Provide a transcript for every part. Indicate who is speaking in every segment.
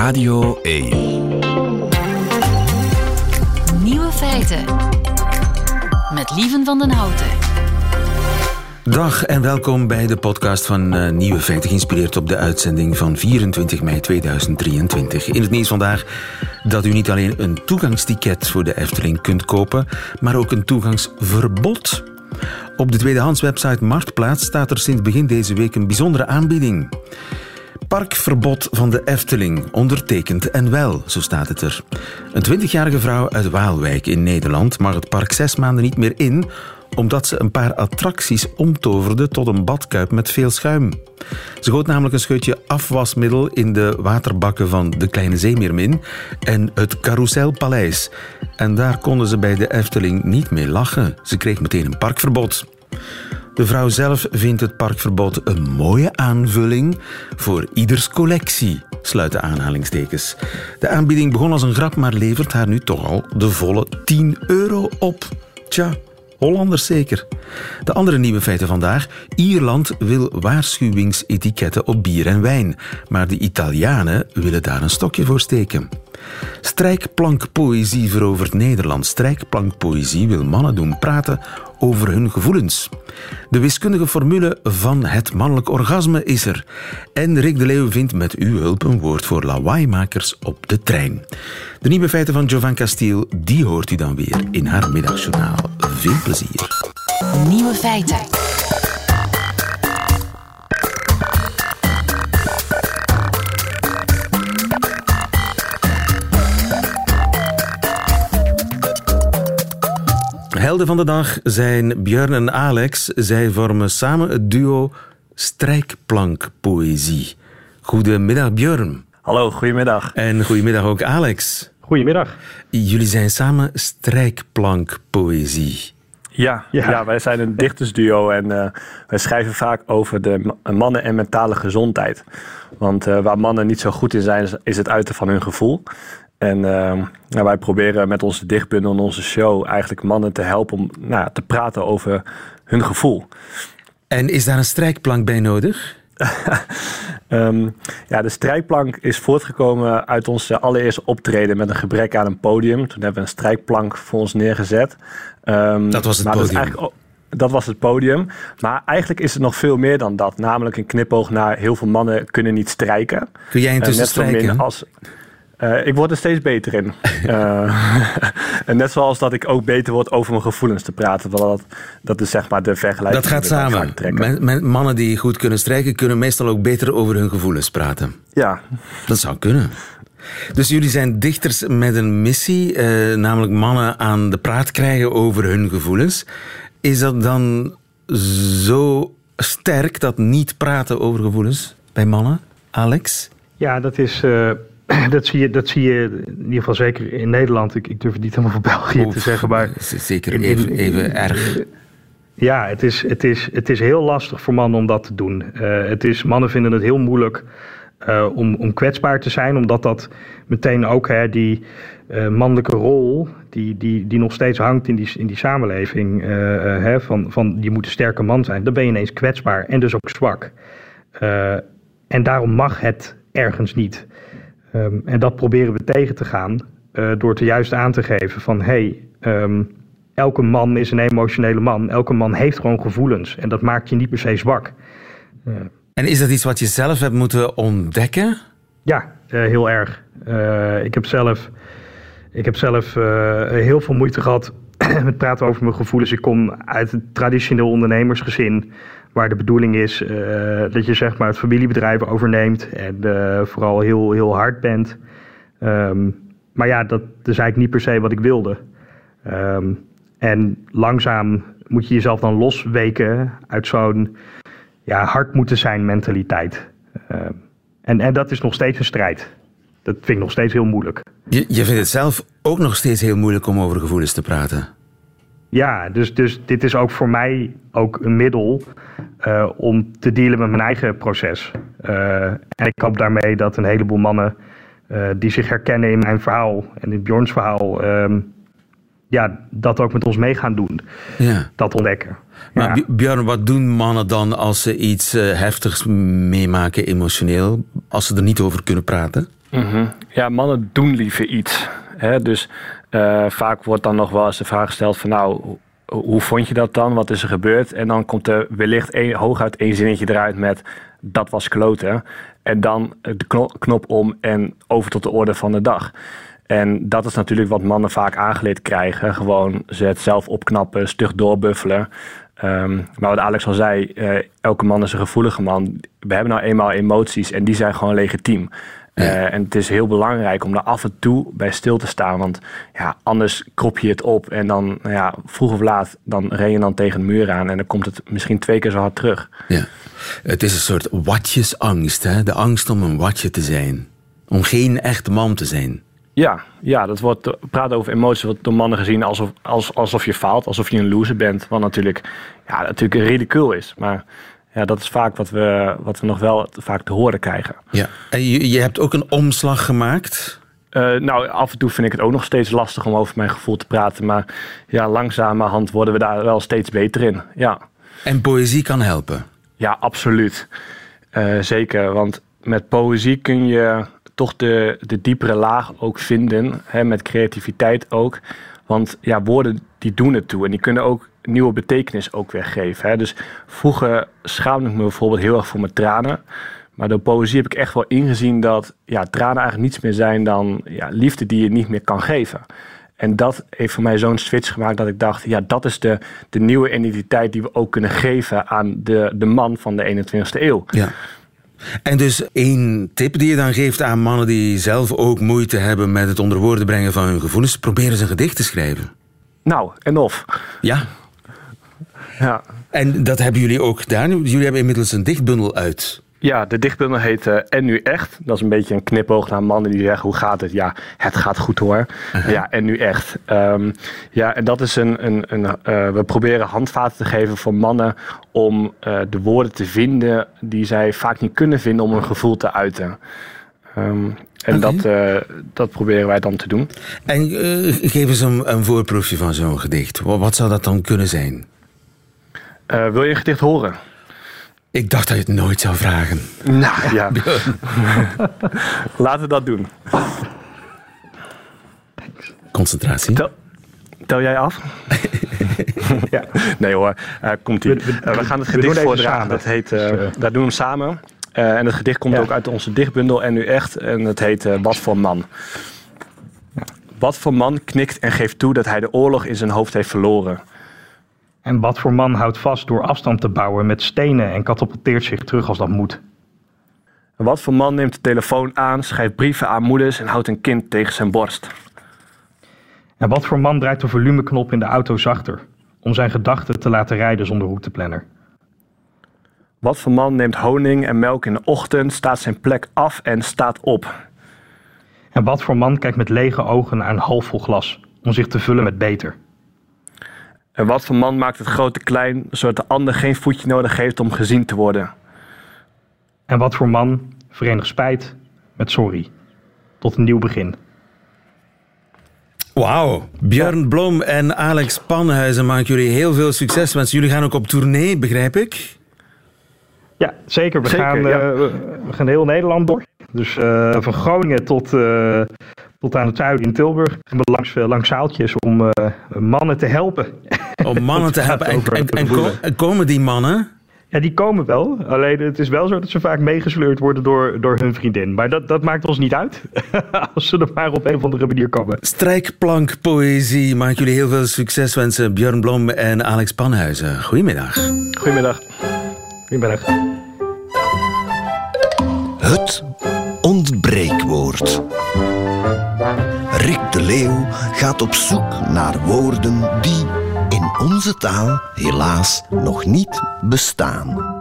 Speaker 1: Radio 1.
Speaker 2: Nieuwe feiten. Met Lieven van den Houten.
Speaker 3: Dag en welkom bij de podcast van uh, Nieuwe Feiten, geïnspireerd op de uitzending van 24 mei 2023. In het nieuws vandaag dat u niet alleen een toegangsticket voor de Efteling kunt kopen, maar ook een toegangsverbod. Op de tweedehandswebsite Marktplaats staat er sinds begin deze week een bijzondere aanbieding. Parkverbod van de Efteling, ondertekend en wel, zo staat het er. Een 20-jarige vrouw uit Waalwijk in Nederland mag het park zes maanden niet meer in omdat ze een paar attracties omtoverde tot een badkuip met veel schuim. Ze goot namelijk een scheutje afwasmiddel in de waterbakken van de Kleine Zeemeermin en het Carouselpaleis. En daar konden ze bij de Efteling niet mee lachen. Ze kreeg meteen een parkverbod. De vrouw zelf vindt het parkverbod een mooie aanvulling voor ieders collectie, sluiten aanhalingstekens. De aanbieding begon als een grap, maar levert haar nu toch al de volle 10 euro op. Tja, Hollanders zeker. De andere nieuwe feiten vandaag. Ierland wil waarschuwingsetiketten op bier en wijn. Maar de Italianen willen daar een stokje voor steken. Strijkplankpoëzie verovert Nederland. Strijkplankpoëzie wil mannen doen praten over hun gevoelens. De wiskundige formule van het mannelijk orgasme is er. En Rick de Leeuw vindt met uw hulp een woord voor lawaaimakers op de trein. De nieuwe feiten van Jovan Castiel, die hoort u dan weer in haar middagjournaal. Veel plezier.
Speaker 2: Nieuwe feiten.
Speaker 3: Helden van de dag zijn Björn en Alex. Zij vormen samen het duo Strijkplankpoëzie. Goedemiddag Björn.
Speaker 4: Hallo, goedemiddag.
Speaker 3: En goedemiddag ook Alex.
Speaker 5: Goedemiddag.
Speaker 3: Jullie zijn samen Strijkplankpoëzie.
Speaker 4: Ja, ja. ja wij zijn een dichtersduo en uh, wij schrijven vaak over de mannen en mentale gezondheid. Want uh, waar mannen niet zo goed in zijn, is het uiten van hun gevoel. En uh, nou, wij proberen met onze dichtbundel en onze show eigenlijk mannen te helpen om nou, te praten over hun gevoel.
Speaker 3: En is daar een strijkplank bij nodig?
Speaker 4: um, ja, de strijkplank is voortgekomen uit onze allereerste optreden met een gebrek aan een podium. Toen hebben we een strijkplank voor ons neergezet.
Speaker 3: Um, dat was het podium.
Speaker 4: Dat, dat was het podium. Maar eigenlijk is het nog veel meer dan dat. Namelijk een knipoog naar heel veel mannen kunnen niet strijken.
Speaker 3: Kun jij intussen uh, net strijken? Zo min als,
Speaker 4: uh, ik word er steeds beter in. uh, en net zoals dat ik ook beter word over mijn gevoelens te praten. Dat, dat is zeg maar de vergelijking.
Speaker 3: Dat gaat samen. Met, met mannen die goed kunnen strijken, kunnen meestal ook beter over hun gevoelens praten.
Speaker 4: Ja.
Speaker 3: Dat zou kunnen. Dus jullie zijn dichters met een missie, uh, namelijk mannen aan de praat krijgen over hun gevoelens. Is dat dan zo sterk, dat niet praten over gevoelens bij mannen, Alex?
Speaker 5: Ja, dat is dat zie, je, dat zie je in ieder geval zeker in Nederland. Ik, ik durf het niet helemaal voor België te zeggen, maar...
Speaker 3: Zeker even, even erg.
Speaker 5: Ja, het is, het, is, het is heel lastig voor mannen om dat te doen. Uh, het is, mannen vinden het heel moeilijk uh, om, om kwetsbaar te zijn, omdat dat meteen ook hè, die uh, mannelijke rol, die, die, die nog steeds hangt in die, in die samenleving, hè, van, van je moet een sterke man zijn, dan ben je ineens kwetsbaar en dus ook zwak. en daarom mag het ergens niet. Um, en dat proberen we tegen te gaan uh, door te juist aan te geven van hé, hey, um, elke man is een emotionele man. Elke man heeft gewoon gevoelens en dat maakt je niet per se zwak.
Speaker 3: Uh, en is dat iets wat je zelf hebt moeten ontdekken?
Speaker 5: Ja, uh, heel erg. ik heb zelf, ik heb zelf heel veel moeite gehad met praten over mijn gevoelens. Ik kom uit een traditioneel ondernemersgezin waar de bedoeling is uh, dat je zeg maar het familiebedrijf overneemt en uh, vooral heel, heel hard bent. Um, maar ja, dat, is eigenlijk niet per se wat ik wilde. Um, en langzaam moet je jezelf dan losweken uit zo'n ja, hard moeten zijn mentaliteit. Um, en, en dat is nog steeds een strijd. Dat vind ik nog steeds heel moeilijk.
Speaker 3: Je, je vindt het zelf ook nog steeds heel moeilijk om over gevoelens te praten?
Speaker 5: Ja, dus, dus dit is ook voor mij ook een middel uh, om te dealen met mijn eigen proces. Uh, en ik hoop daarmee dat een heleboel mannen uh, die zich herkennen in mijn verhaal en in Bjorns verhaal, um, ja, dat ook met ons mee gaan doen. Ja. Dat ontdekken.
Speaker 3: Maar ja. Björn, wat doen mannen dan als ze iets heftigs meemaken emotioneel, als ze er niet over kunnen praten?
Speaker 4: Mhm. Ja, mannen doen liever iets. Hè? Dus uh, vaak wordt dan nog wel eens de vraag gesteld van nou, hoe vond je dat dan? Wat is er gebeurd? En dan komt er wellicht hooguit één zinnetje eruit met dat was kloten. En dan de knop om en over tot de orde van de dag. En dat is natuurlijk wat mannen vaak aangeleerd krijgen. Gewoon ze het zelf opknappen, stug doorbuffelen. Um, maar wat Alex al zei, uh, elke man is een gevoelige man. We hebben nou eenmaal emoties en die zijn gewoon legitiem. Uh, en het is heel belangrijk om daar af en toe bij stil te staan. Want ja, anders krop je het op en dan nou ja, vroeg of laat dan ren je dan tegen de muur aan. En dan komt het misschien twee keer zo hard terug.
Speaker 3: Ja. Het is een soort watjesangst. Hè? De angst om een watje te zijn. Om geen echte man te zijn.
Speaker 4: Ja, ja, dat wordt praten over emoties wordt door mannen gezien alsof, alsof je faalt, alsof je een loser bent. Wat natuurlijk, ja, natuurlijk een ridicule is. Maar ja, dat is vaak wat we, wat we nog wel vaak te horen krijgen.
Speaker 3: Ja. En je, je hebt ook een omslag gemaakt?
Speaker 4: Uh, nou, af en toe vind ik het ook nog steeds lastig om over mijn gevoel te praten. Maar ja, langzamerhand worden we daar wel steeds beter in. Ja.
Speaker 3: En poëzie kan helpen?
Speaker 4: Ja, absoluut. Uh, zeker, want met poëzie kun je toch de, de diepere laag ook vinden. Hè, met creativiteit ook. Want ja, woorden die doen het toe. En die kunnen ook nieuwe betekenis ook weggeven. Hè. Dus vroeger schaamde ik me bijvoorbeeld heel erg voor mijn tranen. Maar door poëzie heb ik echt wel ingezien dat ja, tranen eigenlijk niets meer zijn dan ja, liefde die je niet meer kan geven. En dat heeft voor mij zo'n switch gemaakt dat ik dacht, ja, dat is de, de nieuwe identiteit die we ook kunnen geven aan de, de man van de 21ste eeuw.
Speaker 3: Ja. En dus één tip die je dan geeft aan mannen die zelf ook moeite hebben met het onder woorden brengen van hun gevoelens, proberen ze een gedicht te schrijven.
Speaker 4: Nou, en of.
Speaker 3: Ja.
Speaker 4: Ja.
Speaker 3: En dat hebben jullie ook gedaan. Jullie hebben inmiddels een dichtbundel uit.
Speaker 4: Ja, de dichtbundel heet uh, En nu echt. Dat is een beetje een knipoog naar mannen die zeggen: hoe gaat het? Ja, het gaat goed hoor. Ja, en nu echt. Um, ja, en dat is een. een, een uh, we proberen handvaten te geven voor mannen om uh, de woorden te vinden die zij vaak niet kunnen vinden om hun gevoel te uiten. Um, en okay. dat, dat proberen wij dan te doen.
Speaker 3: En geef eens een, een voorproefje van zo'n gedicht. Wat zou dat dan kunnen zijn?
Speaker 4: Wil je een gedicht horen?
Speaker 3: Ik dacht dat je het nooit zou vragen.
Speaker 4: Nou ja. Laten we dat doen.
Speaker 3: Concentratie.
Speaker 4: Tel, tel jij af? ja. Nee hoor, uh, komt ie. Uh, we gaan het gedicht voordragen. Dat heet, uh, daar doen we hem samen. en het gedicht komt ja. ook uit onze dichtbundel En Nu Echt. En het heet Wat voor man. Wat voor man knikt en geeft toe dat hij de oorlog in zijn hoofd heeft verloren.
Speaker 5: En wat voor man houdt vast door afstand te bouwen met stenen en katapulteert zich terug als dat moet?
Speaker 4: En wat voor man neemt de telefoon aan, schrijft brieven aan moeders en houdt een kind tegen zijn borst?
Speaker 5: En wat voor man draait de volumeknop in de auto zachter om zijn gedachten te laten rijden zonder routeplanner?
Speaker 4: Wat voor man neemt honing en melk in de ochtend, staat zijn plek af en staat op?
Speaker 5: En wat voor man kijkt met lege ogen naar een halfvol glas om zich te vullen met beter?
Speaker 4: En wat voor man maakt het grote klein, zodat de ander geen voetje nodig heeft om gezien te worden?
Speaker 5: En wat voor man verenigt spijt met sorry? Tot een nieuw begin.
Speaker 3: Wauw. Björn Blom en Alex Panhuizen maken jullie heel veel succes. Want jullie gaan ook op tournee, begrijp ik?
Speaker 5: Ja, zeker. We, zeker, gaan, ja. uh, we gaan heel Nederland door. Dus uh, van Groningen tot, uh, tot aan het zuiden in Tilburg. We langs, langs zaaltjes om mannen te helpen.
Speaker 3: Om mannen te helpen. En, en, en, en, komen die mannen?
Speaker 5: Ja, die komen wel. Alleen het is wel zo dat ze vaak meegesleurd worden door, door hun vriendin. Maar dat, dat maakt ons niet uit. Als ze er maar op een of andere manier komen.
Speaker 3: Strijkplank poëzie. Maak jullie heel veel succes wensen. Björn Blom en Alex Panhuizen. Goedemiddag.
Speaker 4: Goedemiddag.
Speaker 5: Goedemiddag.
Speaker 1: Het ontbreekwoord. Rick de Leeuw gaat op zoek naar woorden die in onze taal helaas nog niet bestaan.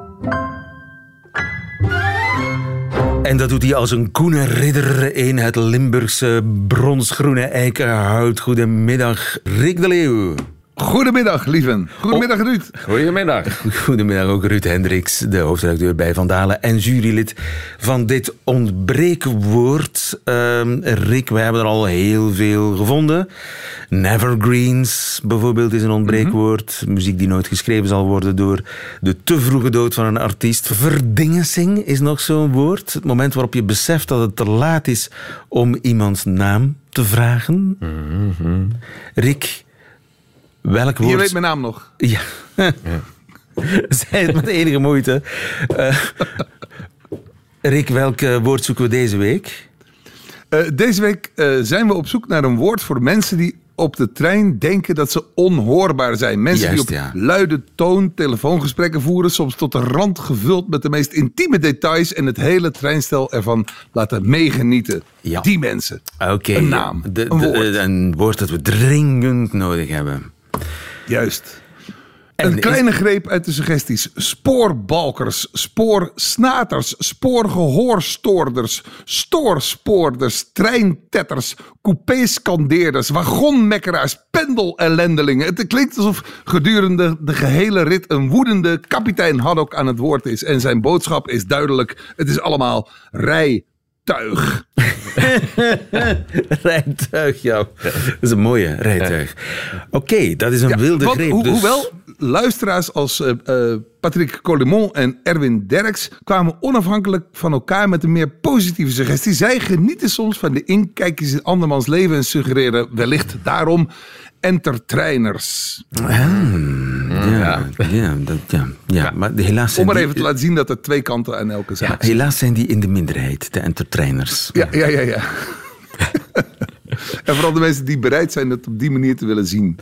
Speaker 3: En dat doet hij als een koene ridder in het Limburgse bronsgroene eikenhout. Goedemiddag, Rick de Leeuw.
Speaker 6: Goedemiddag, lieven. Goedemiddag, Ruud.
Speaker 7: Goedemiddag.
Speaker 3: Goedemiddag ook Ruud Hendricks, de hoofdredacteur bij Vandalen en jurylid van dit ontbreekwoord. Ehm Rick, wij hebben er al heel veel gevonden. Nevergreens bijvoorbeeld is een ontbreekwoord. Muziek die nooit geschreven zal worden door de te vroege dood van een artiest. Verdingensing is nog zo'n woord. Het moment waarop je beseft dat het te laat is om iemands naam te vragen. Rick, welk woord...
Speaker 6: Je weet mijn naam nog.
Speaker 3: Ja. Zij het met enige moeite. Eh, Rick, welk eh, woord zoeken we deze week?
Speaker 6: Eh, deze week zijn we op zoek naar een woord voor mensen die op de trein denken dat ze onhoorbaar zijn. Mensen
Speaker 3: Juist,
Speaker 6: die op
Speaker 3: ja.
Speaker 6: luide toon telefoongesprekken voeren, soms tot de rand gevuld met de meest intieme details en het hele treinstel ervan laten meegenieten.
Speaker 3: Ja.
Speaker 6: Die mensen.
Speaker 3: Oké.
Speaker 6: Een naam,
Speaker 3: De-
Speaker 6: een
Speaker 3: de-
Speaker 6: woord.
Speaker 3: een woord dat we dringend nodig hebben.
Speaker 6: Juist.
Speaker 3: En
Speaker 6: Een kleine greep uit de suggesties. Spoorbalkers, spoorsnaters, spoorgehoorstoorders, stoorspoorders, treintetters, coupéscandeerders, wagonmekkeraars, pendelellendelingen. Het klinkt alsof gedurende de gehele rit een woedende kapitein Haddock aan het woord is. En zijn boodschap is duidelijk. Het is allemaal rijtuig.
Speaker 3: Rijtuig, ja. Dat is een mooie rijtuig. Oké, dat is een
Speaker 6: Ja,
Speaker 3: wilde
Speaker 6: want
Speaker 3: greep.
Speaker 6: ho-
Speaker 3: dus-
Speaker 6: Hoewel luisteraars als eh, eh, Patrick Colimon en Erwin Derks kwamen onafhankelijk van elkaar met een meer positieve suggestie. Zij genieten soms van de inkijkjes in andermans leven en suggereren wellicht daarom entertrainers.
Speaker 3: Ja, ja, dat, ja, ja. maar helaas
Speaker 6: Om
Speaker 3: zijn,
Speaker 6: maar
Speaker 3: die,
Speaker 6: even te laten zien dat er twee kanten aan elke
Speaker 3: ja,
Speaker 6: zaak zitten.
Speaker 3: helaas zijn die in de minderheid, de entertainers.
Speaker 6: Ja, ja, ja. ja. en vooral de mensen die bereid zijn het op die manier te willen zien.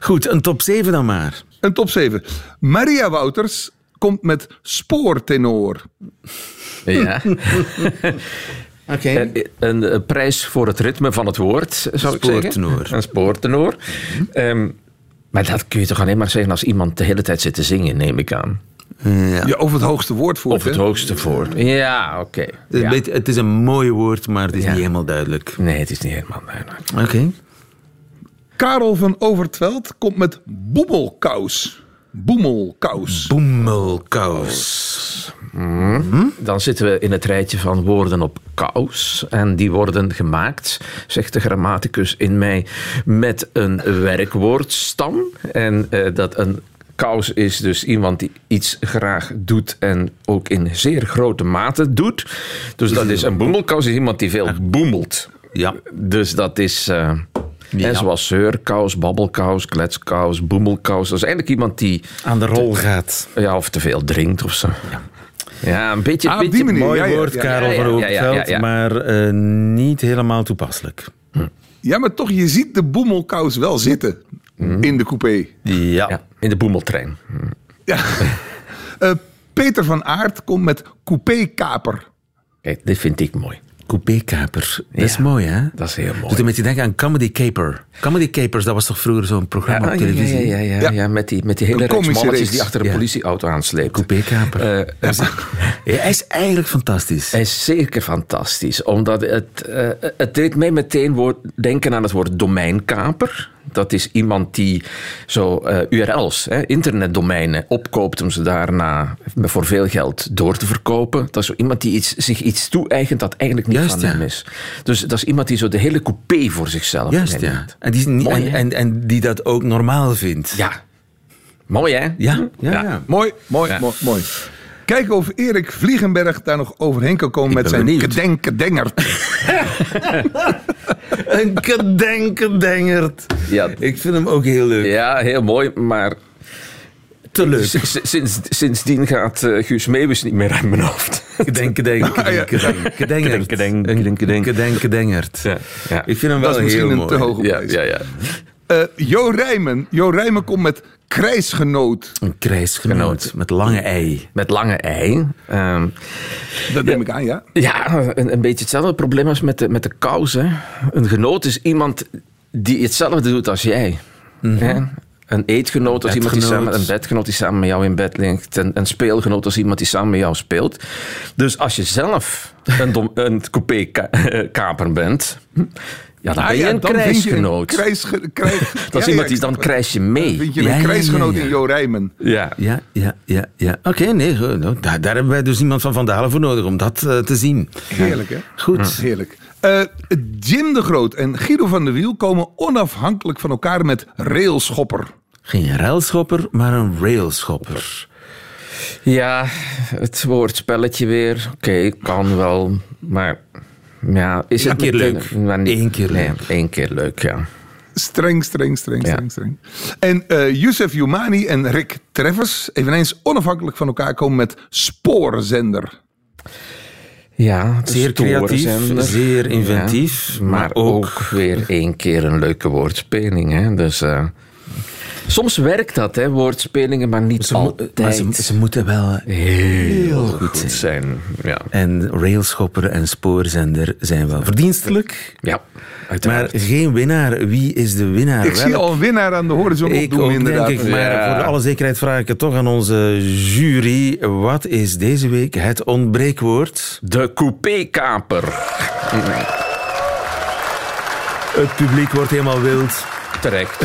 Speaker 3: Goed, een top 7 dan maar.
Speaker 6: Een top 7. Maria Wouters komt met spoortenor.
Speaker 7: Ja.
Speaker 3: Oké.
Speaker 7: Een, een, eh, prijs voor het ritme van het woord, zou ik zeggen.
Speaker 3: Spoortenor.
Speaker 7: Een spoortenor. Ehm, maar dat kun je toch alleen maar zeggen als iemand de hele tijd zit te zingen, neem ik aan.
Speaker 3: Ja.
Speaker 6: Ja, of het hoogste woord voor
Speaker 7: Of het hoogste voor. Ja, oké.
Speaker 3: Het, is een
Speaker 7: Ja.
Speaker 3: beetje- het is een mooi woord, maar het is
Speaker 7: Ja.
Speaker 3: niet helemaal duidelijk.
Speaker 7: Nee, het is niet helemaal duidelijk.
Speaker 3: Oké.
Speaker 6: Karel van Overtveld komt met boemelkous. Boemelkous.
Speaker 3: Boemelkous.
Speaker 7: Dan zitten we in het rijtje van woorden op kous. En die worden gemaakt, zegt de grammaticus in mij, met een werkwoordstam. En eh, dat een kous is dus iemand die iets graag doet en ook in zeer grote mate doet. Dus dat is een boemelkous, is iemand die veel boemelt.
Speaker 3: Ja.
Speaker 7: Dus dat is... eh,
Speaker 3: Ja.
Speaker 7: hè, zoals zeurkous, babbelkous, kletskous, boemelkous. Dat is eigenlijk iemand die
Speaker 3: Aan de rol gaat.
Speaker 7: ja, of te veel drinkt of zo. Ja, een beetje...
Speaker 6: Ah,
Speaker 7: beetje
Speaker 6: manier.
Speaker 3: Mooi
Speaker 6: Ja, ja,
Speaker 3: woord,
Speaker 6: ja.
Speaker 3: Karel
Speaker 7: Ja, ja,
Speaker 3: van
Speaker 7: ja, ja, ja, ja.
Speaker 3: maar eh, niet helemaal toepasselijk.
Speaker 6: Ja, maar toch, je ziet de boemelkous wel zitten in de coupé.
Speaker 3: Ja.
Speaker 7: Ja, in de boemeltrein.
Speaker 6: Ja. Eh, Peter van Aert komt met coupé-kaper.
Speaker 7: Kijk, dit vind ik mooi.
Speaker 3: Coupé-kaper. Dat is mooi, hè?
Speaker 7: Dat is heel mooi.
Speaker 3: Doet een beetje denken aan Comedy Caper. Comedy Capers, dat was toch vroeger zo'n programma
Speaker 7: Ja,
Speaker 3: op
Speaker 7: ja, ja,
Speaker 3: televisie?
Speaker 7: ja, ja,
Speaker 6: Ja.
Speaker 7: ja, met, die, met die hele reeks die achter een
Speaker 3: Ja.
Speaker 7: politieauto aansleept.
Speaker 3: Coupé-kaper.
Speaker 7: Eh,
Speaker 3: Ja, hij is eigenlijk fantastisch.
Speaker 7: Hij is zeker fantastisch, omdat het, eh, het deed mij meteen woord, denken aan het woord domeinkaper. Dat is iemand die zo eh, URL's, hè, internetdomeinen, opkoopt om ze daarna voor veel geld door te verkopen. Dat is zo iemand die iets, zich iets toe-eigent dat eigenlijk niet
Speaker 3: Juist,
Speaker 7: van
Speaker 3: ja.
Speaker 7: hem is. Dus dat is iemand die zo de hele coupé voor zichzelf
Speaker 3: Juist, ja. En die, is niet-
Speaker 7: Mooi,
Speaker 3: en,
Speaker 7: hè?
Speaker 3: en, en die dat ook normaal vindt.
Speaker 7: Ja. Mooi, hè?
Speaker 3: Ja, ja,
Speaker 7: Ja.
Speaker 3: ja.
Speaker 6: Mooi, mooi, mooi, mooi. Kijken of Erik Vliegenberg daar nog overheen kan komen
Speaker 3: Ik
Speaker 6: met zijn kedenkedenger.
Speaker 3: Een kedenkedengert.
Speaker 7: Ja.
Speaker 3: Ik vind hem ook heel leuk.
Speaker 7: Ja, heel mooi, maar
Speaker 3: Te leuk.
Speaker 7: s- sinds, sindsdien gaat eh, Guus Meeuwis niet meer uit mijn hoofd.
Speaker 3: Kedenk, kedenk,
Speaker 6: Ah,
Speaker 3: Een. Ik vind hem wel
Speaker 6: Dat is misschien
Speaker 3: heel
Speaker 6: een te
Speaker 3: mooi.
Speaker 6: hoge
Speaker 7: Ja, ja, ja.
Speaker 6: Eh, jo Rijmen. Jo Rijmen komt met krijsgenoot.
Speaker 3: Een krijsgenoot met lange ei.
Speaker 7: Met lange ei. Ehm,
Speaker 6: Dat neem ik aan, ja.
Speaker 7: ja, een, een beetje hetzelfde probleem als met de, met de kous. Hè. Een genoot is iemand die hetzelfde doet als jij. Hè? Een eetgenoot als iemand die samen, een bedgenoot die samen met jou in bed ligt. Een, een speelgenoot als iemand die samen met jou speelt. Dus als je zelf een, dom, een coupé-kaper bent, Ja, dan
Speaker 6: Ah
Speaker 7: ben je
Speaker 6: ja,
Speaker 7: een
Speaker 6: dan vind je
Speaker 7: krijgsgenoot.
Speaker 6: krijgsge- krijg-
Speaker 7: dat is
Speaker 6: Ja,
Speaker 7: iemand die dan krijg je mee.
Speaker 6: Vind je
Speaker 3: Ja,
Speaker 6: een
Speaker 3: ja, ja,
Speaker 6: krijgsgenoot
Speaker 3: ja.
Speaker 6: in Jo Rijmen?
Speaker 7: Ja.
Speaker 3: Ja, ja, ja, ja. Oké, nee, goed. Nou, daar, daar hebben wij dus iemand van Van Dalen voor nodig om dat eh, te zien.
Speaker 6: Heerlijk, hè?
Speaker 3: Goed.
Speaker 6: Heerlijk. Eh, Jim de Groot en Guido van der Wiel komen onafhankelijk van elkaar met railschopper.
Speaker 3: Geen railschopper, maar een railschopper.
Speaker 7: Ja, het woordspelletje weer. Oké, kan wel. Maar ja, is
Speaker 3: Eén
Speaker 7: het
Speaker 3: keer
Speaker 7: meteen-
Speaker 3: leuk.
Speaker 7: Maar niet-
Speaker 3: Eén keer
Speaker 7: nee,
Speaker 3: leuk.
Speaker 7: één keer leuk, ja.
Speaker 6: Streng, streng, streng,
Speaker 7: Ja.
Speaker 6: streng, streng. En eh Youssef Youmani en Rick Treffers, eveneens onafhankelijk van elkaar, komen met spoorzender.
Speaker 7: Ja,
Speaker 3: Zeer creatief, zeer inventief,
Speaker 7: Ja,
Speaker 3: maar
Speaker 7: maar ook,
Speaker 3: ook-
Speaker 7: weer één keer een leuke woordspeling. Hè? Dus, eh, soms werkt dat, hè, woordspelingen, maar niet
Speaker 3: Ze,
Speaker 7: altijd.
Speaker 3: maar ze, ze moeten wel
Speaker 7: heel goed,
Speaker 3: goed zijn.
Speaker 7: zijn. Ja,
Speaker 3: En railschopper en spoorzender zijn wel verdienstelijk.
Speaker 7: ja
Speaker 3: Maar geen winnaar. Wie is de winnaar?
Speaker 6: Ik zie al een winnaar aan de horizon
Speaker 3: Ik
Speaker 6: opdoen,
Speaker 3: ook,
Speaker 6: inderdaad.
Speaker 3: denk ik. Maar
Speaker 7: Ja.
Speaker 3: voor alle zekerheid vraag ik het toch aan onze jury. Wat is deze week het ontbreekwoord?
Speaker 7: De coupé-kaper.
Speaker 3: Het publiek wordt helemaal wild.
Speaker 7: Terecht.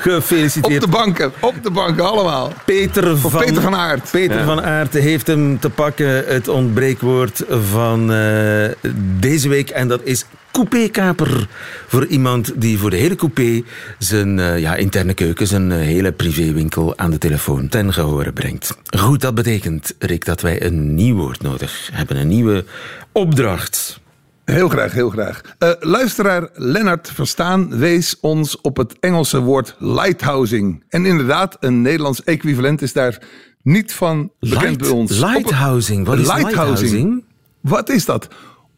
Speaker 3: Gefeliciteerd.
Speaker 6: Op de banken, op de banken, allemaal.
Speaker 3: Peter van,
Speaker 6: Peter van Aert.
Speaker 3: Peter van Aert heeft hem te pakken, het ontbreekwoord van eh, deze week. En dat is coupé-kaper. Voor iemand die voor de hele coupé zijn eh, ja, interne keuken, zijn eh, hele privéwinkel aan de telefoon ten gehore brengt. Goed, dat betekent, Rick, dat wij een nieuw woord nodig hebben. Een nieuwe opdracht.
Speaker 6: Heel graag, heel graag. Eh, luisteraar Lennart Verstaan wees ons op het Engelse woord lighthousing. En inderdaad, een Nederlands equivalent is daar niet van bekend
Speaker 3: Light-
Speaker 6: bij ons.
Speaker 3: Lighthousing. Wat is lighthousing?
Speaker 6: Wat is dat?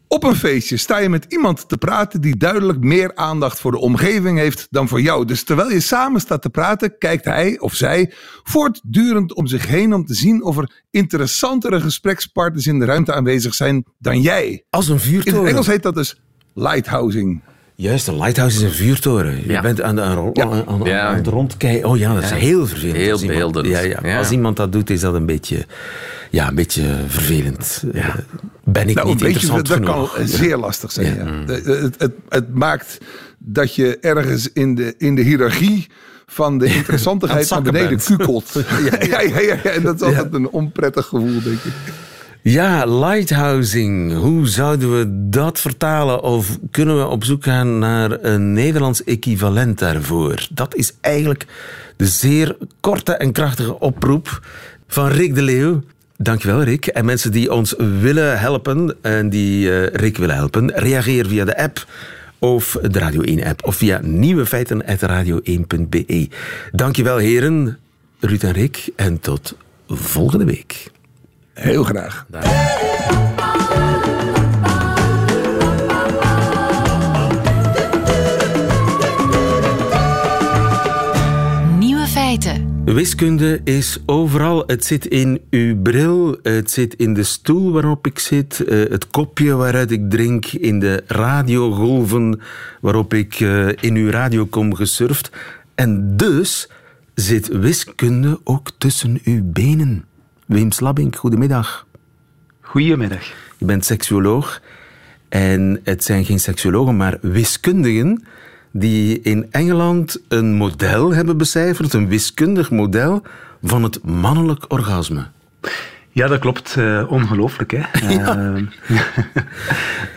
Speaker 6: Op een feestje sta je met iemand te praten die duidelijk meer aandacht voor de omgeving heeft dan voor jou. Dus terwijl je samen staat te praten, kijkt hij of zij voortdurend om zich heen om te zien of er interessantere gesprekspartners in de ruimte aanwezig zijn dan jij.
Speaker 3: Als een
Speaker 6: In het
Speaker 3: vuurtoren.
Speaker 6: Engels heet dat dus lighthousing.
Speaker 3: Juist, een lighthouse is een vuurtoren. Je
Speaker 7: Ja.
Speaker 3: bent aan, de, aan,
Speaker 6: Ja.
Speaker 3: aan, aan-
Speaker 7: Ja.
Speaker 3: aan het rondkijken. Oh ja, dat is
Speaker 7: Ja.
Speaker 3: heel vervelend.
Speaker 7: Heel
Speaker 3: Als iemand-
Speaker 7: beeldend.
Speaker 3: Ja, ja.
Speaker 7: Ja.
Speaker 3: Als iemand dat doet, is dat een beetje, ja, een beetje vervelend. Eh, ben ik
Speaker 6: Nou,
Speaker 3: niet
Speaker 6: beetje,
Speaker 3: interessant
Speaker 6: dat
Speaker 3: genoeg?
Speaker 6: kan zeer lastig zijn.
Speaker 3: Ja.
Speaker 6: Ja. Het, het, het, het maakt dat je ergens in de, in de hiërarchie van de interessantigheid naar
Speaker 3: het
Speaker 6: beneden kukelt. ja, ja, ja, ja, en dat is altijd een onprettig gevoel, denk ik.
Speaker 3: Ja, lighthousing. Hoe zouden we dat vertalen? Of kunnen we op zoek gaan naar een Nederlands equivalent daarvoor? Dat is eigenlijk de zeer korte en krachtige oproep van Rick de Leeuw. Dankjewel, Rick. En mensen die ons willen helpen en die eh, Rick willen helpen, reageer via de app of de Radio 1-app of via nieuwefeiten.radio1.be. Dankjewel, heren, Ruud en Rick. En tot volgende week.
Speaker 6: Heel graag.
Speaker 2: Nieuwe feiten.
Speaker 3: Wiskunde is overal. Het zit in uw bril, het zit in de stoel waarop ik zit, eh, het kopje waaruit ik drink, in de radiogolven waarop ik eh, in uw radio kom gesurfd. En dus zit wiskunde ook tussen uw benen. Wim Slabbink, goedemiddag.
Speaker 8: Goedemiddag.
Speaker 3: Je bent seksuoloog. En het zijn geen seksuologen, maar wiskundigen die in Engeland een model hebben becijferd, een wiskundig model van het mannelijk orgasme.
Speaker 8: Ja, dat klopt. Eh, ongelooflijk, hè? Ehm,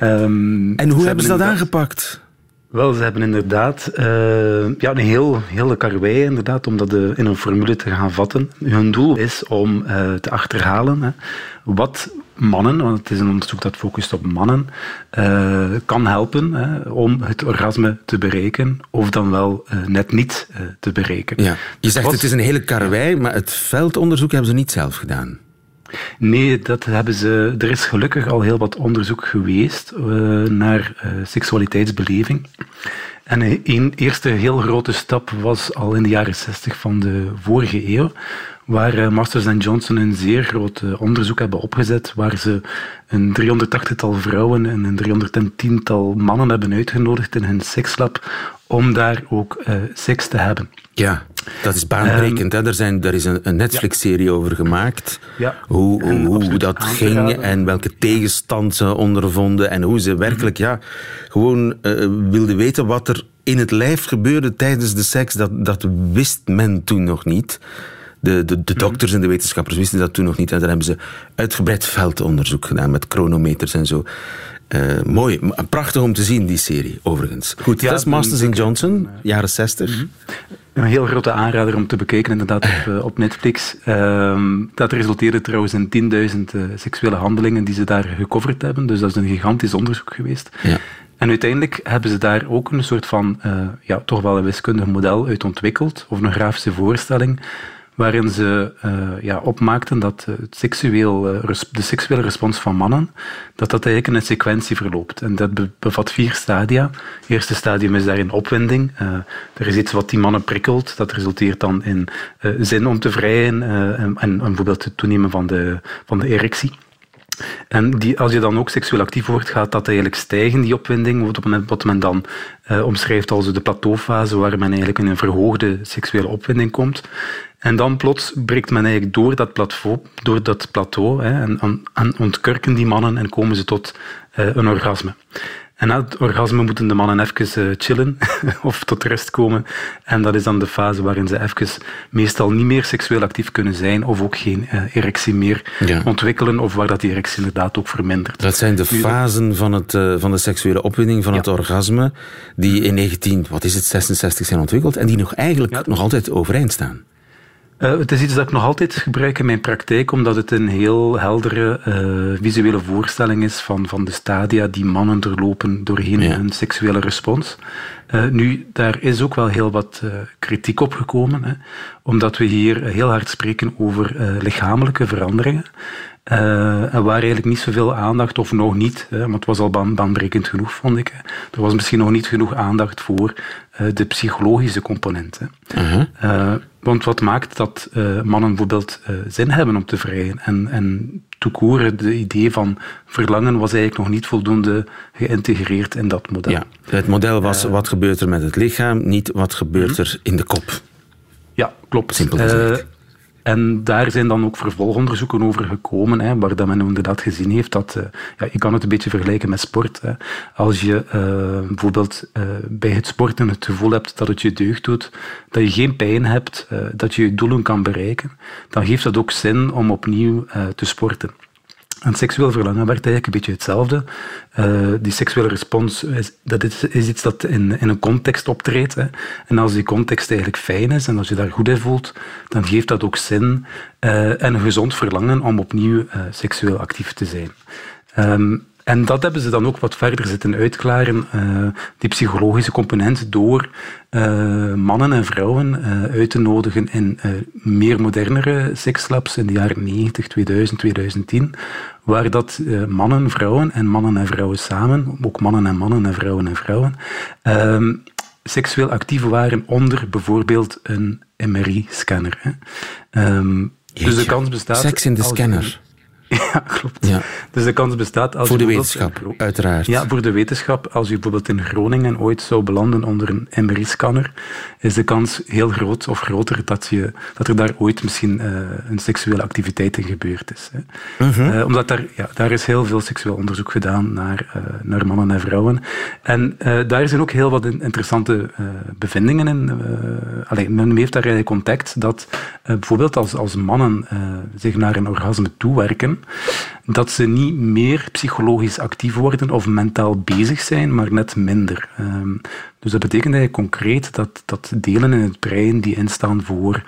Speaker 8: ehm,
Speaker 3: En hoe hebben ze dat aangepakt?
Speaker 8: Wel, ze hebben inderdaad eh, ja, een heel, hele karwei inderdaad, om dat eh, in een formule te gaan vatten. Hun doel is om eh, te achterhalen hè, wat mannen, want het is een onderzoek dat focust op mannen, kan helpen hè, om het orgasme te bereiken, of dan wel net niet te bereiken.
Speaker 3: Ja. Je zegt
Speaker 8: Wat-
Speaker 3: het is een hele karwei, maar het veldonderzoek hebben ze niet zelf gedaan.
Speaker 8: Nee, dat hebben ze, er is gelukkig al heel wat onderzoek geweest eh, naar eh, seksualiteitsbeleving. En een eerste heel grote stap was al in de jaren 60 van de vorige eeuw, waar uh, Masters en Johnson een zeer groot uh, onderzoek hebben opgezet, waar ze een 380-tal vrouwen en een 310-tal mannen hebben uitgenodigd in hun sekslab om daar ook uh, seks te hebben.
Speaker 3: Ja, dat is baanbrekend. Um, er, zijn, er is een, een Netflix-serie ja. over gemaakt. Ja. Hoe, hoe, hoe dat ging en welke tegenstand ze ondervonden en hoe ze werkelijk ja, gewoon uh, wilden weten wat er in het lijf gebeurde tijdens de seks. Dat, dat wist men toen nog niet. De, de, de dokters en de wetenschappers wisten dat toen nog niet. En daar hebben ze uitgebreid veldonderzoek gedaan met chronometers en zo. Uh, mooi, prachtig om te zien, die serie, overigens. Goed, ja, dat is Masters in Johnson, jaren 60. Mm -hmm.
Speaker 8: Een heel grote aanrader om te bekijken, inderdaad, op, uh, op Netflix. Uh, dat resulteerde trouwens in 10.000 uh, seksuele handelingen die ze daar gecoverd hebben. Dus dat is een gigantisch onderzoek geweest. Ja. En uiteindelijk hebben ze daar ook een soort van, ja, toch wel een wiskundig model uit ontwikkeld, of een grafische voorstelling, waarin ze uh, ja, opmaakten dat het seksueel, uh, de seksuele respons van mannen, dat dat eigenlijk in een sequentie verloopt. En dat bevat vier stadia. Het eerste stadium is daarin opwinding. Uh, er is iets wat die mannen prikkelt. Dat resulteert dan in zin om te vrijen en, en, bijvoorbeeld het toenemen van de, van de erectie. En die, als je dan ook seksueel actief wordt, gaat dat eigenlijk stijgen, die opwinding, wat men dan uh, omschrijft als de plateaufase, waar men eigenlijk in een verhoogde seksuele opwinding komt. En dan plots breekt men eigenlijk door dat plateau, door dat plateau hè, en, en, ontkurken die mannen en komen ze tot uh, een orgasme. En na het orgasme moeten de mannen even uh, chillen of tot rust komen. En dat is dan de fase waarin ze even meestal niet meer seksueel actief kunnen zijn of ook geen uh, erectie meer ja. ontwikkelen of waar dat die erectie inderdaad ook vermindert.
Speaker 3: Dat zijn de fasen van, het, uh, van de seksuele opwinding, van ja. het orgasme, die in 19, wat is het, 66 zijn ontwikkeld en die nog eigenlijk ja. nog altijd overeind staan.
Speaker 8: Uh, het is iets dat ik nog altijd gebruik in mijn praktijk, omdat het een heel heldere uh, visuele voorstelling is van, van de stadia die mannen doorlopen doorheen ja. hun seksuele respons. Uh, nu, daar is ook wel heel wat kritiek op gekomen, hè, omdat we hier heel hard spreken over lichamelijke veranderingen. Uh, en waar eigenlijk niet zoveel aandacht, of nog niet, hè, want het was al baanbrekend genoeg, vond ik. Hè. Er was misschien nog niet genoeg aandacht voor uh, de psychologische componenten. Uh -huh. Want wat maakt dat mannen bijvoorbeeld zin hebben om te vrijen? En, en toekoren, de idee van verlangen was eigenlijk nog niet voldoende geïntegreerd in dat model. Ja,
Speaker 3: het model was wat gebeurt er met het lichaam, niet wat gebeurt -huh. er in de kop.
Speaker 8: Ja, klopt.
Speaker 3: Simpel gezegd.
Speaker 8: En daar zijn dan ook vervolgonderzoeken over gekomen, hè, waar dat men inderdaad gezien heeft dat, uh, ja, je kan het een beetje vergelijken met sport. Hè. Als je uh, bijvoorbeeld uh, bij het sporten het gevoel hebt dat het je deugd doet, dat je geen pijn hebt, dat je je doelen kan bereiken, dan geeft dat ook zin om opnieuw te sporten. En seksueel verlangen werkt eigenlijk een beetje hetzelfde. Uh, die seksuele respons is, dat is, is iets dat in, in, een context optreedt. Hè. En als die context eigenlijk fijn is en als je daar goed in voelt, dan geeft dat ook zin uh, en een gezond verlangen om opnieuw uh, seksueel actief te zijn. Um, en dat hebben ze dan ook wat verder zitten uitklaren, uh, die psychologische component, door uh, mannen en vrouwen uh, uit te nodigen in meer modernere sekslabs in de jaren 90, 2000, 2010, waar dat mannen, vrouwen en mannen en vrouwen samen, ook mannen en mannen en vrouwen en vrouwen, ehm, seksueel actief waren onder bijvoorbeeld een MRI-scanner. Um, dus de kans bestaat...
Speaker 3: Seks in de scanner.
Speaker 8: Ja, klopt. Ja. Dus de kans bestaat als
Speaker 3: Voor de wetenschap, uiteraard.
Speaker 8: Ja, voor de wetenschap. Als je bijvoorbeeld in Groningen ooit zou belanden onder een MRI-scanner, is de kans heel groot of groter dat, je, dat er daar ooit misschien uh, een seksuele activiteit in gebeurd is. Hè. Uh -huh. uh, omdat daar, ja, daar is heel veel seksueel onderzoek gedaan naar, uh, naar mannen en vrouwen. En daar zijn ook heel wat interessante bevindingen in. Allee, men heeft daar eigenlijk ontdekt dat bijvoorbeeld als, als mannen zich naar een orgasme toewerken, dat ze niet meer psychologisch actief worden of mentaal bezig zijn, maar net minder. Um, dus dat betekent eigenlijk concreet dat, dat delen in het brein die instaan voor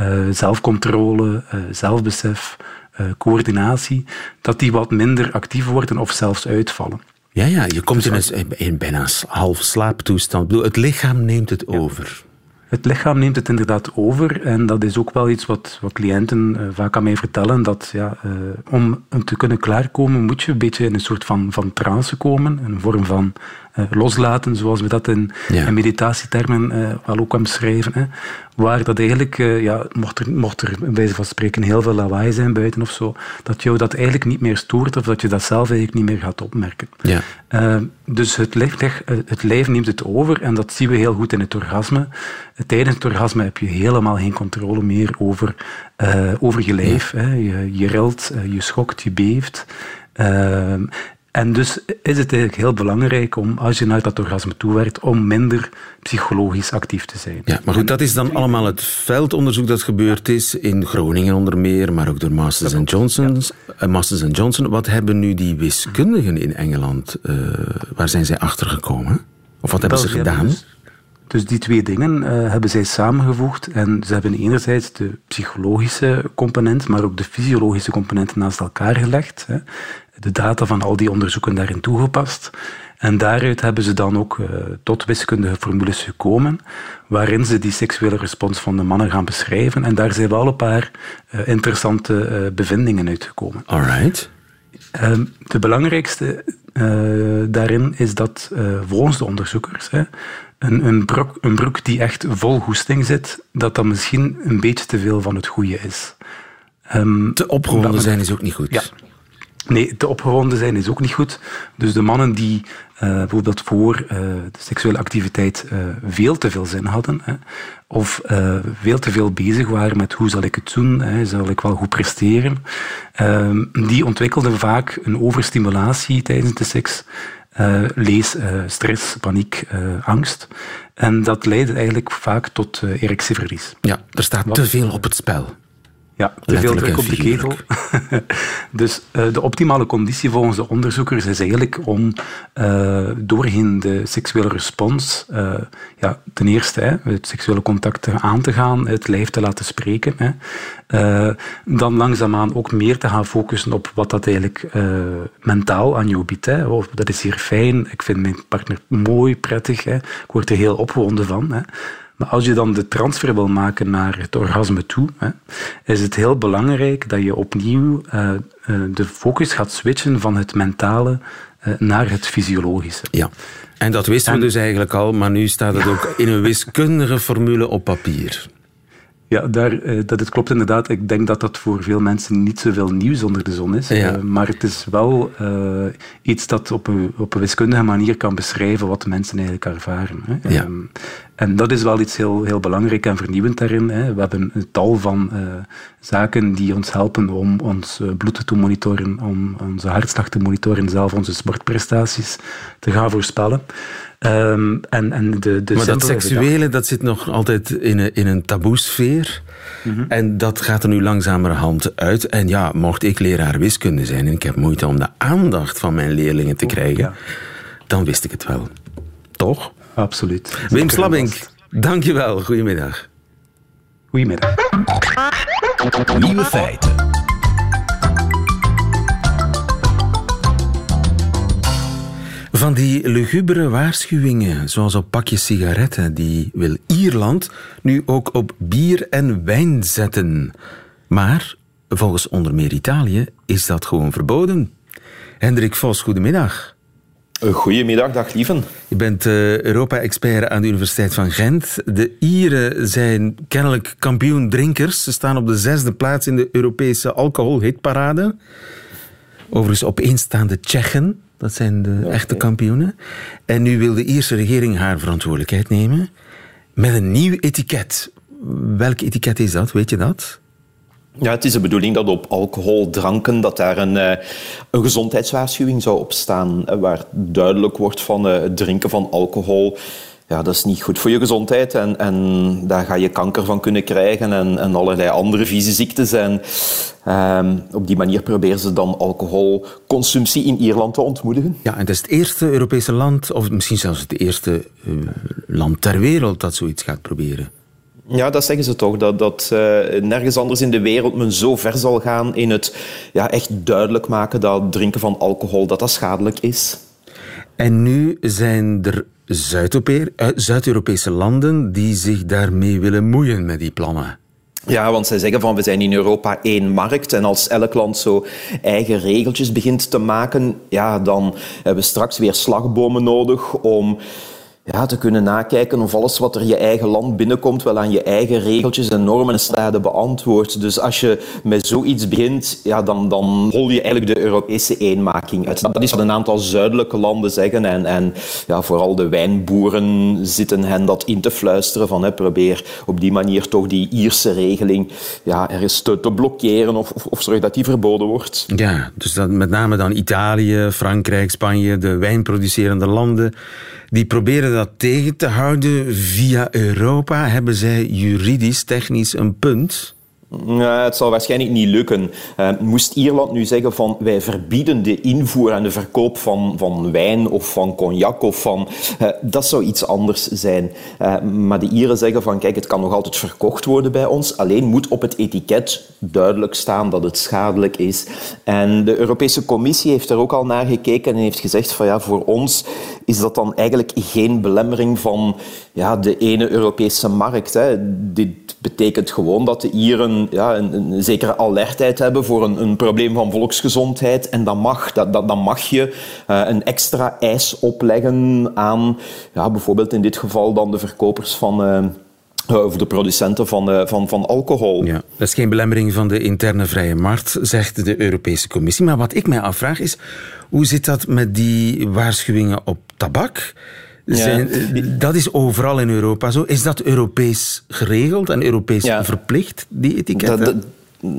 Speaker 8: uh, zelfcontrole, uh, zelfbesef, uh, coördinatie, dat die wat minder actief worden of zelfs uitvallen.
Speaker 3: Ja, ja je komt in, een, in bijna half slaaptoestand. Het lichaam neemt het over.
Speaker 8: Het lichaam neemt het inderdaad over. En dat is ook wel iets wat, wat cliënten uh, vaak aan mij vertellen. Dat ja, uh, om te kunnen klaarkomen moet je een beetje in een soort van, van trance komen. Een vorm van loslaten, zoals we dat in, ja. in meditatietermen wel ook kan schrijven. Hè. Waar dat eigenlijk, ja, mocht, er, mocht er bij wijze van spreken heel veel lawaai zijn buiten of zo, dat jou dat eigenlijk niet meer stoort of dat je dat zelf eigenlijk niet meer gaat opmerken.
Speaker 3: Ja.
Speaker 8: dus het lijf, het lijf neemt het over en dat zien we heel goed in het orgasme. Tijdens het orgasme heb je helemaal geen controle meer over, uh, over je lijf. Hè. Je, je rilt, je schokt, je beeft. Uh, en dus is het eigenlijk heel belangrijk om, als je naar dat orgasme toe werkt, om minder psychologisch actief te zijn.
Speaker 3: Ja, maar goed, dat is dan allemaal het veldonderzoek dat gebeurd is in Groningen onder meer, maar ook door Masters en Johnson. Ja. Masters Johnson. Wat hebben nu die wiskundigen in Engeland, waar zijn zij achter gekomen? Of wat hebben ze gedaan? Dus
Speaker 8: dus die twee dingen uh, hebben zij samengevoegd en ze hebben enerzijds de psychologische component, maar ook de fysiologische component naast elkaar gelegd. Hè. De data van al die onderzoeken daarin toegepast. En daaruit hebben ze dan ook uh, tot wiskundige formules gekomen, waarin ze die seksuele respons van de mannen gaan beschrijven. En daar zijn wel een paar uh, interessante bevindingen uitgekomen.
Speaker 3: Alright.
Speaker 8: Ehm, de belangrijkste daarin is dat volgens de onderzoekers een, een, broek, een broek die echt vol goesting zit, dat dat misschien een beetje te veel van het goede is.
Speaker 3: Um, te opgewonden zijn is ook niet goed.
Speaker 8: Ja. Nee, te opgewonden zijn is ook niet goed. Dus de mannen die uh, bijvoorbeeld voor uh, de seksuele activiteit uh, veel te veel zin hadden, hè, of veel te veel bezig waren met hoe zal ik het doen, hè, zal ik wel goed presteren, ehm, die ontwikkelden vaak een overstimulatie tijdens de seks uh, lees uh, stress, paniek, uh, angst. En dat leidt eigenlijk vaak tot erectieverlies.
Speaker 3: Ja, er staat Wat? te veel op het spel.
Speaker 8: Ja, te veel druk op de ketel. dus uh, de optimale conditie volgens de onderzoekers is eigenlijk om uh, doorheen de seksuele respons, uh, ja, ten eerste hè, het seksuele contact aan te gaan, het lijf te laten spreken. Hè, dan langzaamaan ook meer te gaan focussen op wat dat eigenlijk mentaal aan jou biedt. Hè. Of, dat is hier fijn, ik vind mijn partner mooi, prettig, hè. ik word er heel opgewonden van. Hè. Maar als je dan de transfer wil maken naar het orgasme toe, hè, is het heel belangrijk dat je opnieuw uh, uh, de focus gaat switchen van het mentale uh, naar het fysiologische.
Speaker 3: Ja, en dat wisten en, we dus eigenlijk al, maar nu staat het ook in een wiskundige formule op papier.
Speaker 8: Ja, daar, uh, dat het klopt inderdaad. Ik denk dat dat voor veel mensen niet zoveel nieuws onder de zon is. Ja. Uh, maar het is wel uh, iets dat op een, op een wiskundige manier kan beschrijven wat mensen eigenlijk ervaren. Hè.
Speaker 3: Ja. Um,
Speaker 8: en dat is wel iets heel, heel belangrijk en vernieuwend daarin. Hè. We hebben een tal van zaken die ons helpen om ons bloed te monitoren, om onze hartslag te monitoren, zelf onze sportprestaties te gaan voorspellen. Um, en, en de, de
Speaker 3: maar dat seksuele, dat zit nog altijd in een, in een taboesfeer. Mm -hmm. En dat gaat er nu langzamerhand uit. En ja, mocht ik leraar wiskunde zijn en ik heb moeite om de aandacht van mijn leerlingen te krijgen, ja. dan wist ik het wel. Toch?
Speaker 8: Absoluut.
Speaker 3: Wim Slabbink, dankjewel. Goedemiddag.
Speaker 8: Goedemiddag.
Speaker 1: Nieuwe feiten.
Speaker 3: Van die lugubere waarschuwingen, zoals op pakjes sigaretten, die wil Ierland nu ook op bier en wijn zetten. Maar volgens onder meer Italië is dat gewoon verboden. Hendrik Vos, goedemiddag.
Speaker 9: Goedemiddag, dag lieven.
Speaker 3: Je bent uh, Europa-expert aan de Universiteit van Gent. De Ieren zijn kennelijk kampioen drinkers. Ze staan op de zesde plaats in de Europese alcoholhitparade. Overigens opeenstaande Tsjechen dat zijn de okay. echte kampioenen. En nu wil de Ierse regering haar verantwoordelijkheid nemen met een nieuw etiket. Welk etiket is dat? Weet je dat?
Speaker 9: Ja, het is de bedoeling dat op alcohol, dranken, dat daar een, uh, een gezondheidswaarschuwing zou op staan, uh, waar duidelijk wordt van uh, het drinken van alcohol ja, dat is niet goed voor je gezondheid. En, en daar ga je kanker van kunnen krijgen en, en allerlei andere vieze ziektes. En um, op die manier proberen ze dan alcoholconsumptie in Ierland te ontmoedigen.
Speaker 3: Ja, en het is het eerste Europese land, of misschien zelfs het eerste uh, land ter wereld dat zoiets gaat proberen.
Speaker 9: Ja, dat zeggen ze toch. Dat, dat uh, nergens anders in de wereld men zo ver zal gaan in het ja, echt duidelijk maken dat drinken van alcohol dat dat schadelijk is.
Speaker 3: En nu zijn er Zuid-Europese landen die zich daarmee willen moeien met die plannen.
Speaker 9: Ja, want zij zeggen van we zijn in Europa één markt en als elk land zo eigen regeltjes begint te maken, ja, dan hebben we straks weer slagbomen nodig om ja, te kunnen nakijken of alles wat er je eigen land binnenkomt wel aan je eigen regeltjes en normen en staden beantwoordt. Dus als je met zoiets begint, ja, dan, dan hol je eigenlijk de Europese eenmaking uit. Dat is wat een aantal zuidelijke landen zeggen en, en ja, vooral de wijnboeren zitten hen dat in te fluisteren van hè, probeer op die manier toch die Ierse regeling ja, ergens te, te blokkeren of, of, of zorg dat die verboden wordt.
Speaker 3: Ja, dus dat met name dan Italië, Frankrijk, Spanje, de wijnproducerende landen die proberen dat tegen te houden via Europa. Hebben zij juridisch, technisch een punt?
Speaker 9: Het zal waarschijnlijk niet lukken. Uh, moest Ierland nu zeggen van wij verbieden de invoer en de verkoop van, van wijn of van cognac of van... Uh, dat zou iets anders zijn. Uh, maar de Ieren zeggen van kijk, het kan nog altijd verkocht worden bij ons. Alleen moet op het etiket duidelijk staan dat het schadelijk is. En de Europese Commissie heeft er ook al naar gekeken en heeft gezegd van ja, voor ons is dat dan eigenlijk geen belemmering van ja, de ene Europese markt. Hè. Dit betekent gewoon dat de Ieren ja, een, zekere alertheid hebben voor een, een, probleem van volksgezondheid. En dat mag, dat, dat, dan mag je uh, een extra eis opleggen aan ja, bijvoorbeeld in dit geval dan de verkopers van... Uh, de producenten van, van, van alcohol.
Speaker 3: Ja, dat is geen belemmering van de interne vrije markt, zegt de Europese Commissie. Maar wat ik mij afvraag is, hoe zit dat met die waarschuwingen op tabak? Zijn, ja. Dat is overal in Europa zo. Is dat Europees geregeld en Europees ja. verplicht, die etiketten?
Speaker 9: Dat, dat,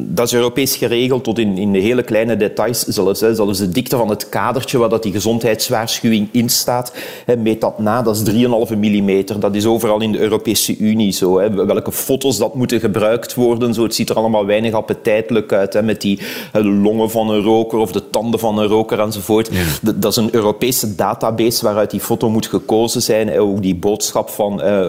Speaker 9: dat is Europees geregeld tot in, in de hele kleine details. Zelfs, hè, zelfs de dikte van het kadertje waar dat die gezondheidswaarschuwing in staat, hè, meet dat na. Dat is 3,5 mm. Dat is overal in de Europese Unie zo. Hè. Welke foto's dat moeten gebruikt worden. Zo. Het ziet er allemaal weinig appetijtelijk uit. Hè, met die hè, longen van een roker of de tanden van een roker enzovoort. Ja. Dat is een Europese database waaruit die foto moet gekozen zijn. Hè. Ook die boodschap van eh,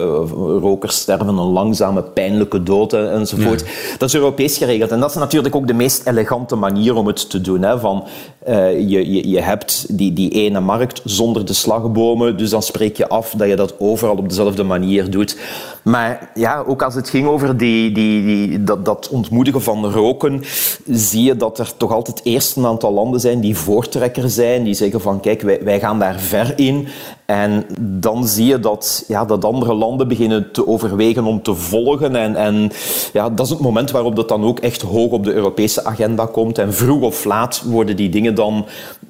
Speaker 9: rokers sterven een langzame, pijnlijke dood enzovoort. Ja. Dat is Europees geregeld. En dat is natuurlijk ook de meest elegante manier om het te doen. Hè? Van, uh, je, je, je hebt die, die ene markt zonder de slagbomen, dus dan spreek je af dat je dat overal op dezelfde manier doet. Maar ja, ook als het ging over die, die, die, dat, dat ontmoedigen van roken, zie je dat er toch altijd eerst een aantal landen zijn die voortrekker zijn, die zeggen van kijk, wij, wij gaan daar ver in. En dan zie je dat, ja, dat andere landen beginnen te overwegen om te volgen. En, en ja, dat is het moment waarop dat dan ook echt hoog op de Europese agenda komt. En vroeg of laat worden die dingen dan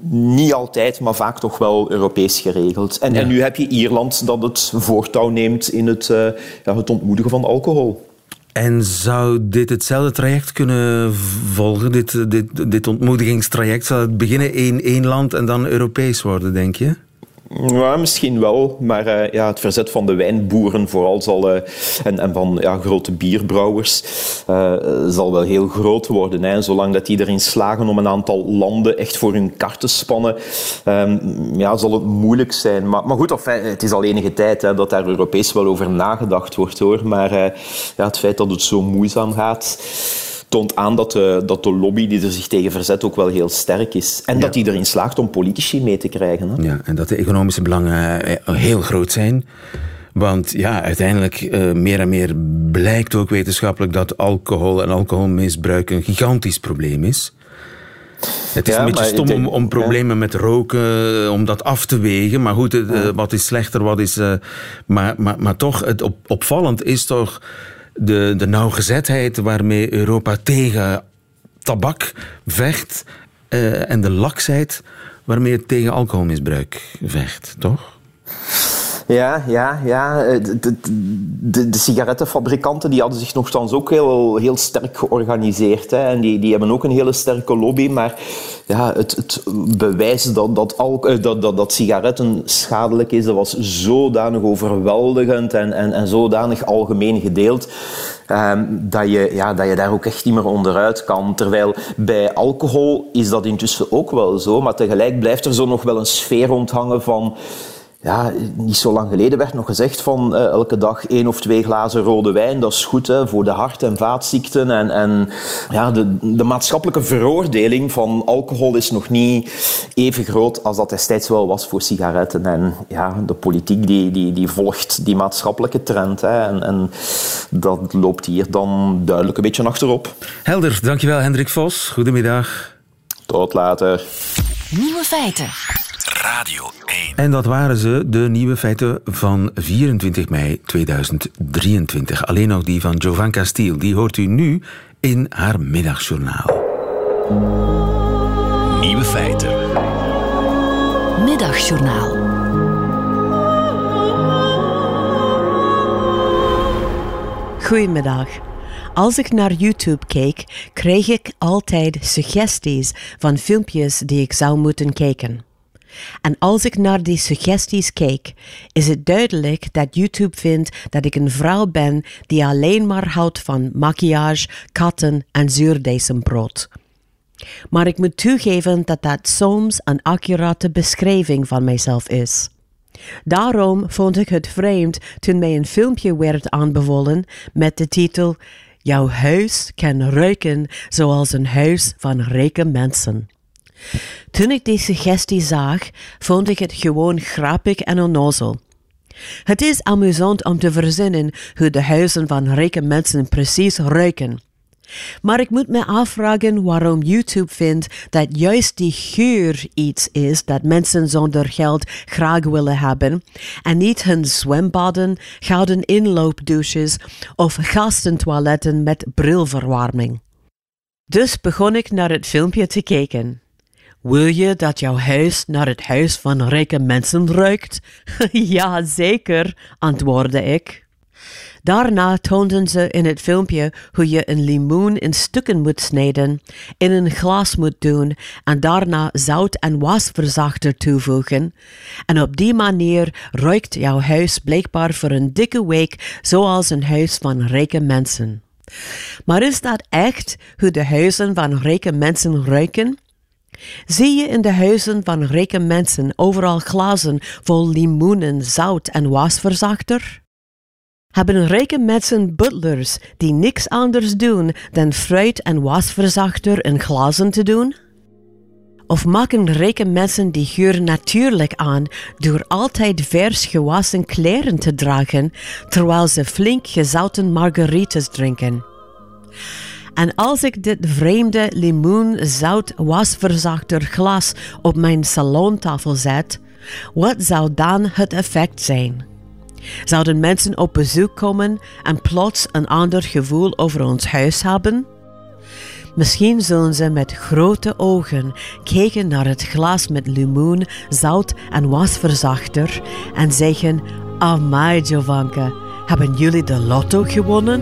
Speaker 9: niet altijd, maar vaak toch wel Europees geregeld. En, ja. en nu heb je Ierland dat het voortouw neemt in het, uh, ja, het ontmoedigen van alcohol.
Speaker 3: En zou dit hetzelfde traject kunnen volgen, dit, dit, dit ontmoedigingstraject? Zou het beginnen in één land en dan Europees worden, denk je?
Speaker 9: Ja, misschien wel, maar uh, ja, het verzet van de wijnboeren vooral zal, uh, en, en van ja, grote bierbrouwers uh, zal wel heel groot worden. Hè. Zolang dat die erin slagen om een aantal landen echt voor hun kart te spannen, um, ja, zal het moeilijk zijn. Maar, maar goed, enfin, het is al enige tijd hè, dat daar Europees wel over nagedacht wordt. hoor. Maar ja, het feit dat het zo moeizaam gaat toont aan dat de, dat de lobby die er zich tegen verzet ook wel heel sterk is. En ja. dat die erin slaagt om politici mee te krijgen. Hè?
Speaker 3: Ja, en dat de economische belangen heel groot zijn. Want ja, uiteindelijk uh, meer en meer blijkt ook wetenschappelijk dat alcohol en alcoholmisbruik een gigantisch probleem is. Het is ja, een beetje stom denk, om, om, problemen ja. met roken, om dat af te wegen. Maar goed, uh, wat is slechter, wat is... Uh, maar, maar, maar toch, het op, opvallend is toch de, de nauwgezetheid waarmee Europa tegen tabak vecht uh, en de laksheid waarmee het tegen alcoholmisbruik vecht, toch?
Speaker 9: Ja, ja, ja. De, de, de, de, sigarettenfabrikanten die hadden zich nogthans ook heel, heel sterk georganiseerd. Hè. En die, die hebben ook een hele sterke lobby. Maar ja, het, het bewijs dat, dat, al, dat, dat, sigaretten schadelijk is, dat was zodanig overweldigend en, en, en zodanig algemeen gedeeld. Um, dat, je, ja, dat je daar ook echt niet meer onderuit kan. Terwijl bij alcohol is dat intussen ook wel zo. Maar tegelijk blijft er zo nog wel een sfeer rondhangen van ja, niet zo lang geleden werd nog gezegd van uh, elke dag één of twee glazen rode wijn, dat is goed hè, voor de hart- en vaatziekten. En, en ja, de, de maatschappelijke veroordeling van alcohol is nog niet even groot als dat destijds wel was voor sigaretten. En ja, de politiek die, die, die volgt die maatschappelijke trend. Hè, en, en dat loopt hier dan duidelijk een beetje achterop.
Speaker 3: Helder, dankjewel Hendrik Vos. Goedemiddag.
Speaker 9: Tot later.
Speaker 2: Nieuwe feiten.
Speaker 1: Radio 1.
Speaker 3: En dat waren ze, de nieuwe feiten van 24 mei 2023. Alleen nog die van Jovan Stiel. Die hoort u nu in haar middagjournaal.
Speaker 1: Nieuwe feiten.
Speaker 2: Middagjournaal.
Speaker 10: Goedemiddag. Als ik naar YouTube keek, kreeg ik altijd suggesties van filmpjes die ik zou moeten kijken. En als ik naar die suggesties keek, is het duidelijk dat YouTube vindt dat ik een vrouw ben die alleen maar houdt van maquillage, katten en zuurdesembrood. Maar ik moet toegeven dat dat soms een accurate beschrijving van mijzelf is. Daarom vond ik het vreemd toen mij een filmpje werd aanbevolen met de titel Jouw huis kan ruiken zoals een huis van rijke mensen. Toen ik die suggestie zag, vond ik het gewoon grappig en onnozel. Het is amusant om te verzinnen hoe de huizen van rijke mensen precies ruiken. Maar ik moet me afvragen waarom YouTube vindt dat juist die geur iets is dat mensen zonder geld graag willen hebben en niet hun zwembaden, gouden inloopdouches of gastentoiletten met brilverwarming. Dus begon ik naar het filmpje te kijken. Wil je dat jouw huis naar het huis van rijke mensen ruikt? ja, zeker, antwoordde ik. Daarna toonden ze in het filmpje hoe je een limoen in stukken moet snijden, in een glas moet doen en daarna zout en wasverzachter toevoegen. En op die manier ruikt jouw huis blijkbaar voor een dikke week zoals een huis van rijke mensen. Maar is dat echt hoe de huizen van rijke mensen ruiken? Zie je in de huizen van rijke mensen overal glazen vol limoenen, zout en wasverzachter? Hebben rijke mensen butlers die niks anders doen dan fruit en wasverzachter in glazen te doen? Of maken rijke mensen die geur natuurlijk aan door altijd vers gewassen kleren te dragen terwijl ze flink gezouten margaritas drinken? En als ik dit vreemde limoen-zout-wasverzachter glas op mijn salontafel zet, wat zou dan het effect zijn? Zouden mensen op bezoek komen en plots een ander gevoel over ons huis hebben? Misschien zullen ze met grote ogen kijken naar het glas met limoen, zout en wasverzachter en zeggen: Amai, Jovanka, hebben jullie de lotto gewonnen?